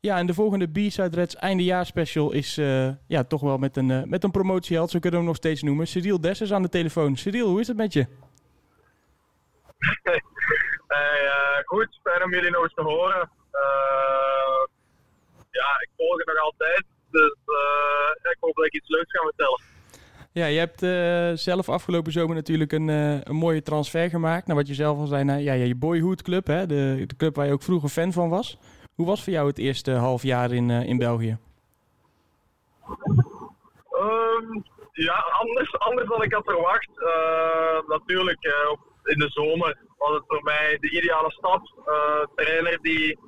Ja, en de volgende B-Side Reds eindejaarspecial is uh, ja, toch wel met een, uh, met een promotieheld, zo kunnen we hem nog steeds noemen. Cyril Dessers aan de telefoon. Cyril, hoe is het met je? hey, uh, goed, fijn om jullie nog eens te horen. ja, ik volg het nog altijd, dus ik hoop dat ik iets leuks ga vertellen. Ja, je hebt uh, zelf afgelopen zomer natuurlijk een, uh, een mooie transfer gemaakt. Naar wat je zelf al zei, naar ja, je boyhood club, hè? De, de club waar je ook vroeger fan van was. Hoe was voor jou het eerste half jaar in, uh, in België? Um, ja, anders, anders dan ik had verwacht. natuurlijk, in de zomer was het voor mij de ideale stap. trainer die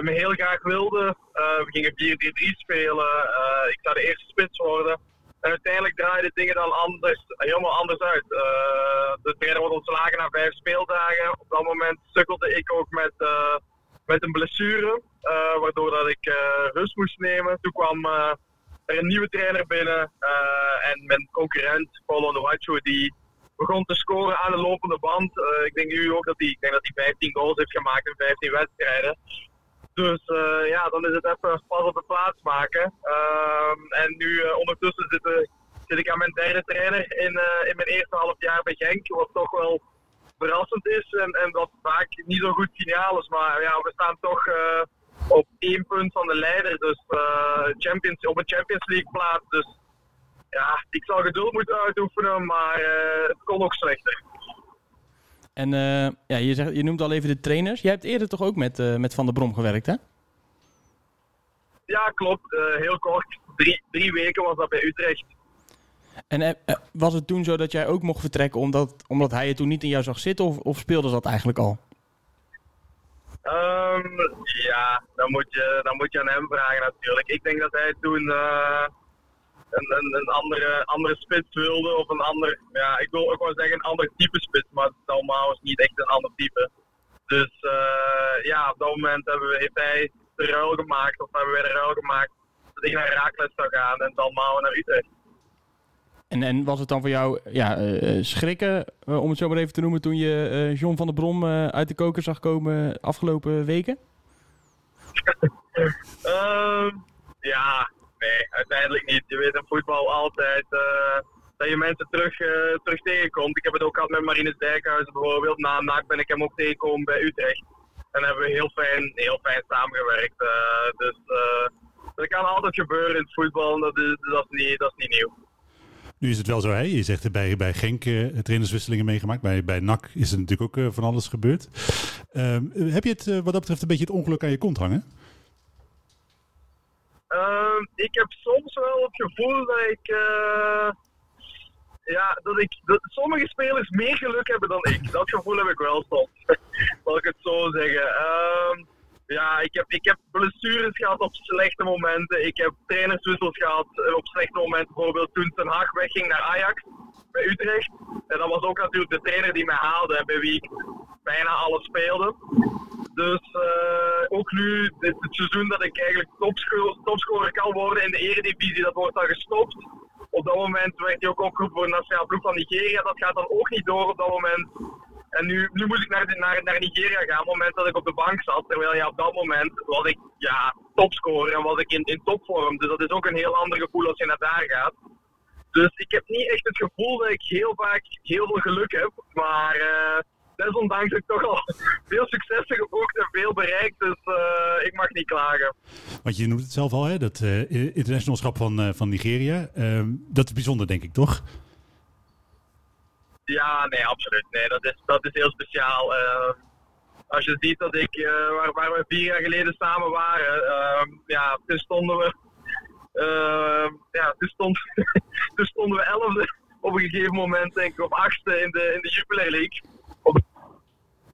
me heel graag wilde. we gingen 4-3-3 spelen. ik zou de eerste spits worden. En uiteindelijk draaiden dingen dan anders, helemaal anders uit. De trainer wordt ontslagen na vijf speeldagen. Op dat moment sukkelde ik ook met, met een blessure, uh, waardoor dat ik rust moest nemen. Toen kwam er een nieuwe trainer binnen en mijn concurrent, Paulo Noacho, die begon te scoren aan de lopende band. ik denk nu ook dat hij, ik denk dat hij 15 goals heeft gemaakt in 15 wedstrijden. Dus ja, dan is het even pas op de plaats maken. Uh, en nu ondertussen zit, zit, ik aan mijn derde trainer in, in mijn eerste half jaar bij Genk. Wat toch wel verrassend is en, en wat niet zo goed signaal is. Maar ja, we staan toch op één punt van de leider. Dus Champions, op een Champions League plaats. Dus ja, ik zal geduld moeten uitoefenen, maar het kon nog slechter. En ja, je, zegt, je noemt al even de trainers. Jij hebt eerder toch ook met, met Van der Brom gewerkt, hè? Ja, klopt. Heel kort. Drie, drie weken was dat bij Utrecht. En was het toen zo dat jij ook mocht vertrekken omdat, omdat hij het toen niet in jou zag zitten? Of, of speelde dat eigenlijk al? Um, ja, dan moet, je, dan moet je aan hem vragen natuurlijk. Ik denk dat hij toen een, een, een, andere, andere spits wilde. Of een ander, ja, ik wil ook wel zeggen een ander type spits. Maar Dalmau is niet echt een ander type. Dus uh, ja, op dat moment hebben we, heeft hij de ruil gemaakt. Of hebben wij de ruil gemaakt. Dat ik naar Raakles zou gaan en Dalmau naar Utrecht. En, en was het dan voor jou ja, uh, schrikken, uh, om het zo maar even te noemen, toen je John van der Brom uit de koker zag komen afgelopen weken? Ehm, ja, nee, uiteindelijk niet. Je weet in voetbal altijd dat je mensen terug, terug tegenkomt. Ik heb het ook gehad met Marines Dijkhuizen bijvoorbeeld. Na NAC ben ik hem ook tegengekomen bij Utrecht. En hebben we heel fijn, heel fijn samengewerkt. Dus dat kan altijd gebeuren in het voetbal. Dat is, dat is, niet, dat is niet nieuw. Nu is het wel zo, hè? je zegt bij, bij Genk uh, trainerswisselingen meegemaakt. Bij, bij NAC is er natuurlijk ook uh, van alles gebeurd. Uh, heb je het wat dat betreft een beetje het ongeluk aan je kont hangen? Uh, ik heb soms wel het gevoel dat ik. Ja, dat ik. Dat sommige spelers meer geluk hebben dan ik. Dat gevoel heb ik wel soms. Zal ik het zo zeggen. Ja, ik heb, ik heb blessures gehad op slechte momenten. Ik heb trainerswissels gehad op slechte momenten. Bijvoorbeeld toen Ten Hag wegging naar Ajax bij Utrecht. En dat was ook natuurlijk de trainer die mij haalde en bij wie ik bijna alles speelde. Dus uh, ook nu, dit, het seizoen dat ik eigenlijk topscorer, topscorer kan worden in de eredivisie, dat wordt dan gestopt. Op dat moment werd hij ook opgeroepen voor de nationale ploeg van Nigeria. Dat gaat dan ook niet door op dat moment. En nu, nu moet ik naar, naar, naar Nigeria gaan, op het moment dat ik op de bank zat. Terwijl ja, op dat moment was ik ja, topscorer en was ik in, in topvorm. Dus dat is ook een heel ander gevoel als je naar daar gaat. Dus ik heb niet echt het gevoel dat ik heel vaak heel veel geluk heb. Maar uh, desondanks heb ik toch al veel successen geboekt en veel bereikt. Dus uh, ik mag niet klagen. Want je noemt het zelf al, hè, dat uh, internationalschap van, van Nigeria. Ehm, dat is bijzonder, denk ik, toch? Ja, nee, absoluut. Nee, dat is, dat is heel speciaal. Ehm, als je ziet dat ik, waar, waar we vier jaar geleden samen waren, ehm, ja, toen stonden we uh, ja, toen, stond, toen stonden we elfde op een gegeven moment, denk ik, of achtste in de, in de Jupiler League. Op,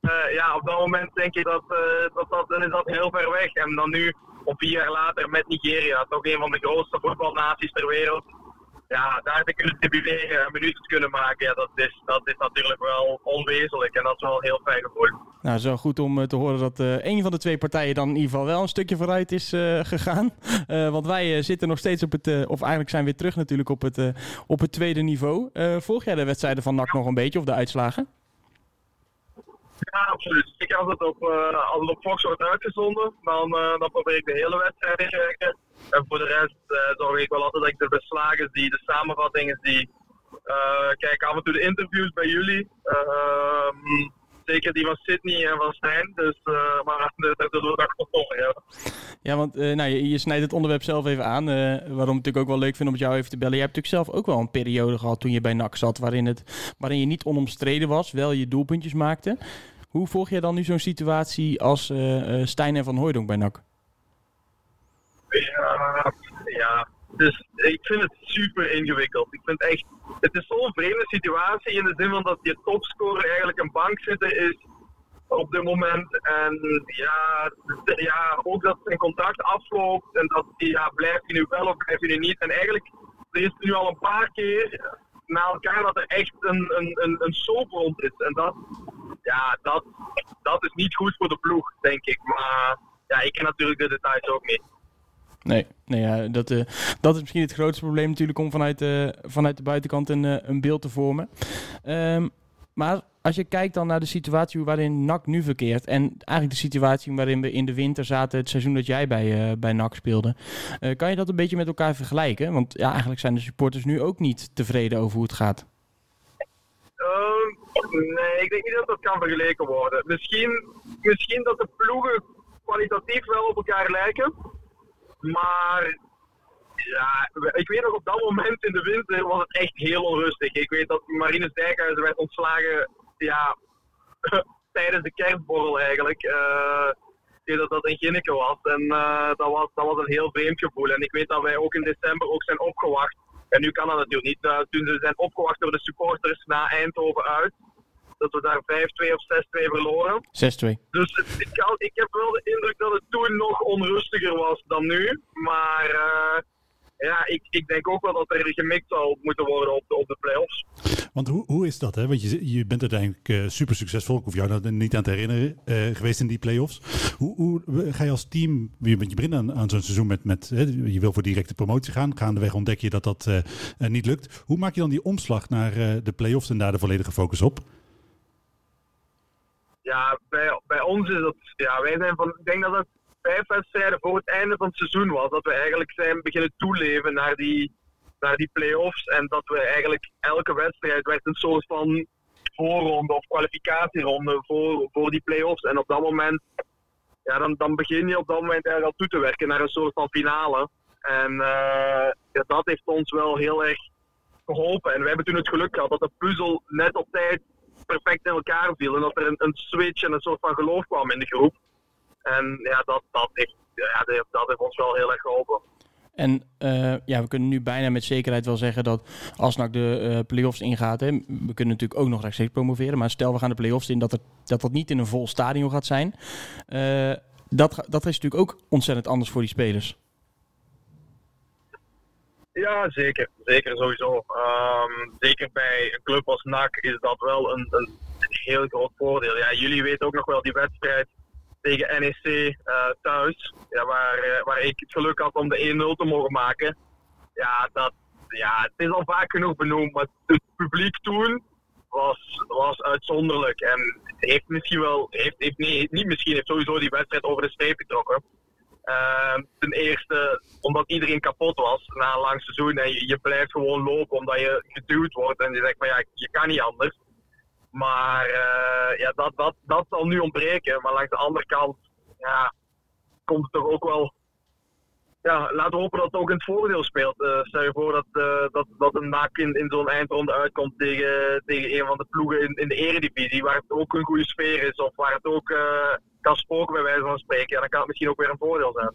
uh, ja, op dat moment denk je dat, uh, dat, dat, dan is dat heel ver weg. En dan nu, op vier jaar later, met Nigeria, toch een van de grootste voetbalnaties ter wereld ja, daar te kunnen debuteren en minuten te kunnen maken, ja, dat, is, dat is natuurlijk wel onwezenlijk. En dat is wel een heel fijn gevoel. Nou, zo goed om uh, te horen dat uh, een van de twee partijen dan in ieder geval wel een stukje vooruit is uh, gegaan. want wij zitten nog steeds op het, of eigenlijk zijn we weer terug natuurlijk op het, op het tweede niveau. volg jij de wedstrijden van NAC nog een beetje of de uitslagen? Ja, absoluut. Ik als het op, uh, als het op Fox wordt uitgezonden, dan, uh, dan probeer ik de hele wedstrijd te kijken. En voor de rest uh, zorg ik wel altijd dat ik de beslagen zie, de samenvattingen zie. kijk af en toe de interviews bij jullie. Ehm, zeker die van Sydney en van Stijn. Dus, maar dat doen we. Ja. ja, want nou, je, je, snijdt het onderwerp zelf even aan. waarom ik natuurlijk ook wel leuk vind om met jou even te bellen. Je hebt natuurlijk zelf ook wel een periode gehad toen je bij NAC zat, waarin, het, waarin je niet onomstreden was, wel je doelpuntjes maakte. Hoe volg je dan nu zo'n situatie als uh, Stijn en Van Hooydonk bij NAC? Ja, ja, dus ik vind het super ingewikkeld. Ik vind echt, het is zo'n vreemde situatie in de zin van dat je topscorer eigenlijk een bank zitten is op dit moment. En ja, ja ook dat zijn contract afloopt en dat ja, blijft hij nu wel of blijft hij nu niet. En eigenlijk, er is nu al een paar keer na elkaar dat er echt een, een, een, een soap rond is. En dat, ja, dat, dat is niet goed voor de ploeg, denk ik. Maar ja, ik ken natuurlijk de details ook niet. Nee, nee ja, dat, uh, dat is misschien het grootste probleem natuurlijk om vanuit, uh, vanuit de buitenkant een, uh, een beeld te vormen. Um, maar als je kijkt dan naar de situatie waarin NAC nu verkeert. En eigenlijk de situatie waarin we in de winter zaten, het seizoen dat jij bij, uh, bij NAC speelde. Uh, kan je dat een beetje met elkaar vergelijken? Want ja, eigenlijk zijn de supporters nu ook niet tevreden over hoe het gaat. Uh, nee, ik denk niet dat dat kan vergeleken worden. Misschien, misschien dat de ploegen kwalitatief wel op elkaar lijken. Maar ja, ik weet nog op dat moment in de winter was het echt heel onrustig. Ik weet dat Marines Dijkhuizen werd ontslagen ja, tijdens de kerstborrel eigenlijk. Uh, dat dat een Ginneke was. En uh, dat, was, dat was een heel vreemd gevoel. En ik weet dat wij ook in december ook zijn opgewacht. En nu kan dat natuurlijk niet. Uh, toen ze zijn opgewacht door de supporters na Eindhoven uit. Dat we daar 5-2 of 6-2 verloren. 6-2. Dus ik, ik heb wel de indruk dat het toen nog onrustiger was dan nu. Maar ja, ik, ik denk ook wel dat er gemikt zal moeten worden op de, op de play-offs. Want hoe, hoe is dat? Hè? Want je, je bent uiteindelijk uh, super succesvol. Ik hoef jou dat niet aan te herinneren uh, geweest in die play-offs. Hoe, hoe ga je als team, je, je begint aan, aan zo'n seizoen met, met hè, je wil voor directe promotie gaan. Gaandeweg ontdek je dat dat uh, niet lukt. Hoe maak je dan die omslag naar de play-offs en daar de volledige focus op? Ja, bij, bij ons is dat, ja, wij zijn van, ik denk dat het vijf wedstrijden voor het einde van het seizoen was. Dat we eigenlijk zijn beginnen toeleven naar die, naar die play-offs. En dat we eigenlijk elke wedstrijd werd een soort van voorronde of kwalificatieronde voor, voor die play-offs. En op dat moment, ja, dan, dan begin je op dat moment eigenlijk al toe te werken naar een soort van finale. En uh, ja, dat heeft ons wel heel erg geholpen. En we hebben toen het geluk gehad dat de puzzel net op tijd perfect in elkaar viel. En dat er een, een switch en een soort van geloof kwam in de groep. En ja, dat, dat, heeft, ja, dat ons wel heel erg geholpen. En uh, ja, we kunnen nu bijna met zekerheid wel zeggen dat als NAC de uh, play-offs ingaat, hè, we kunnen natuurlijk ook nog rechtstreeks promoveren, maar stel we gaan de play-offs in, dat, dat niet in een vol stadion gaat zijn. Uh, dat, dat is natuurlijk ook ontzettend anders voor die spelers. Ja, zeker. Zeker sowieso. Um, zeker bij een club als NAC is dat wel een, een heel groot voordeel. Ja, jullie weten ook nog wel die wedstrijd tegen NEC uh, thuis. Ja, waar, uh, waar ik het geluk had om de 1-0 te mogen maken. Ja, dat, ja, het is al vaak genoeg benoemd, maar het publiek toen was, was uitzonderlijk. En heeft misschien wel, heeft, heeft niet misschien, heeft sowieso die wedstrijd over de streep getrokken. Uh, ten eerste omdat iedereen kapot was na een lang seizoen en je, je blijft gewoon lopen omdat je geduwd wordt en je zegt van ja, je kan niet anders. Maar uh, ja, dat, dat, dat zal nu ontbreken. Maar langs de andere kant ja, komt het toch ook wel. Ja, laten we hopen dat het ook in het voordeel speelt. Uh, stel je voor dat, uh, dat, dat een NAC in, zo'n eindronde uitkomt tegen, tegen een van de ploegen in, in de eredivisie. Waar het ook een goede sfeer is. Of waar het ook kan spoken bij wijze van spreken. Ja, dan kan het misschien ook weer een voordeel zijn.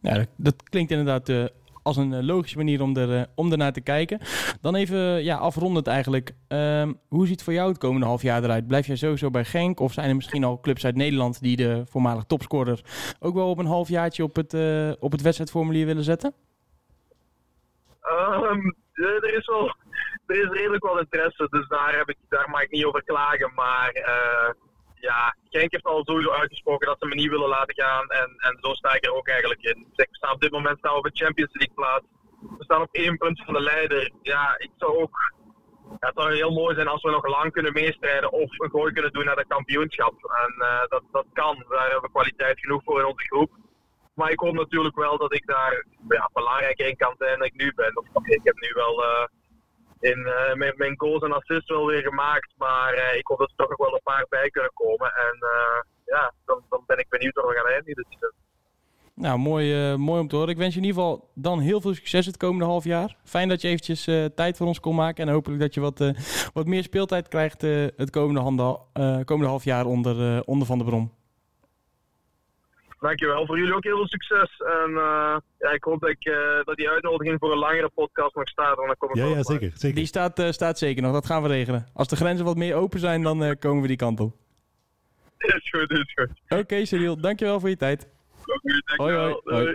Ja, dat, dat klinkt inderdaad als een eh, logische manier om, er, eh, om ernaar te kijken. Dan even ja, afrondend eigenlijk. Ehm, hoe ziet voor jou het komende half jaar eruit? Blijf jij sowieso bij Genk? Of zijn er misschien al clubs uit Nederland die de voormalig topscorer ook wel op een halfjaartje op het, op het wedstrijdformulier willen zetten? Um, er, is wel, er is redelijk wel interesse, dus daar, heb ik, daar mag ik niet over klagen. Maar ja, Genk heeft al sowieso uitgesproken dat ze me niet willen laten gaan. En, en zo sta ik er ook eigenlijk in. Dus ik sta op dit moment staan we op de Champions League plaats. We staan op één punt van de leider. Ja, ik zou ook ja, het zou heel mooi zijn als we nog lang kunnen meestrijden of een gooi kunnen doen naar de kampioenschap. En uh, dat, dat kan, daar hebben we kwaliteit genoeg voor in onze groep. Maar ik hoop natuurlijk wel dat ik daar ja, belangrijker in kan zijn dan ik nu ben. Of, ik heb nu wel uh, in uh, mijn, mijn, goals en assists wel weer gemaakt, maar ik hoop dat er toch wel een paar bij kunnen komen. En ja, dan, dan ben ik benieuwd waar we gaan eindigen. Dus, nou, mooi, mooi om te horen. Ik wens je in ieder geval dan heel veel succes het komende half jaar. Fijn dat je eventjes tijd voor ons kon maken. En hopelijk dat je wat, wat meer speeltijd krijgt het komende, handen, komende half jaar onder, onder Van der Brom. Dankjewel. Voor jullie ook heel veel succes. En ja, ik hoop dat, ik, dat die uitnodiging voor een langere podcast nog staat. dan kom ik ja, ja zeker, zeker. Die staat, staat zeker nog. Dat gaan we regelen. Als de grenzen wat meer open zijn, dan komen we die kant op. Is goed, is goed. Oké, okay, Cyril. Dankjewel voor je tijd. Hoi, hoi. hoi.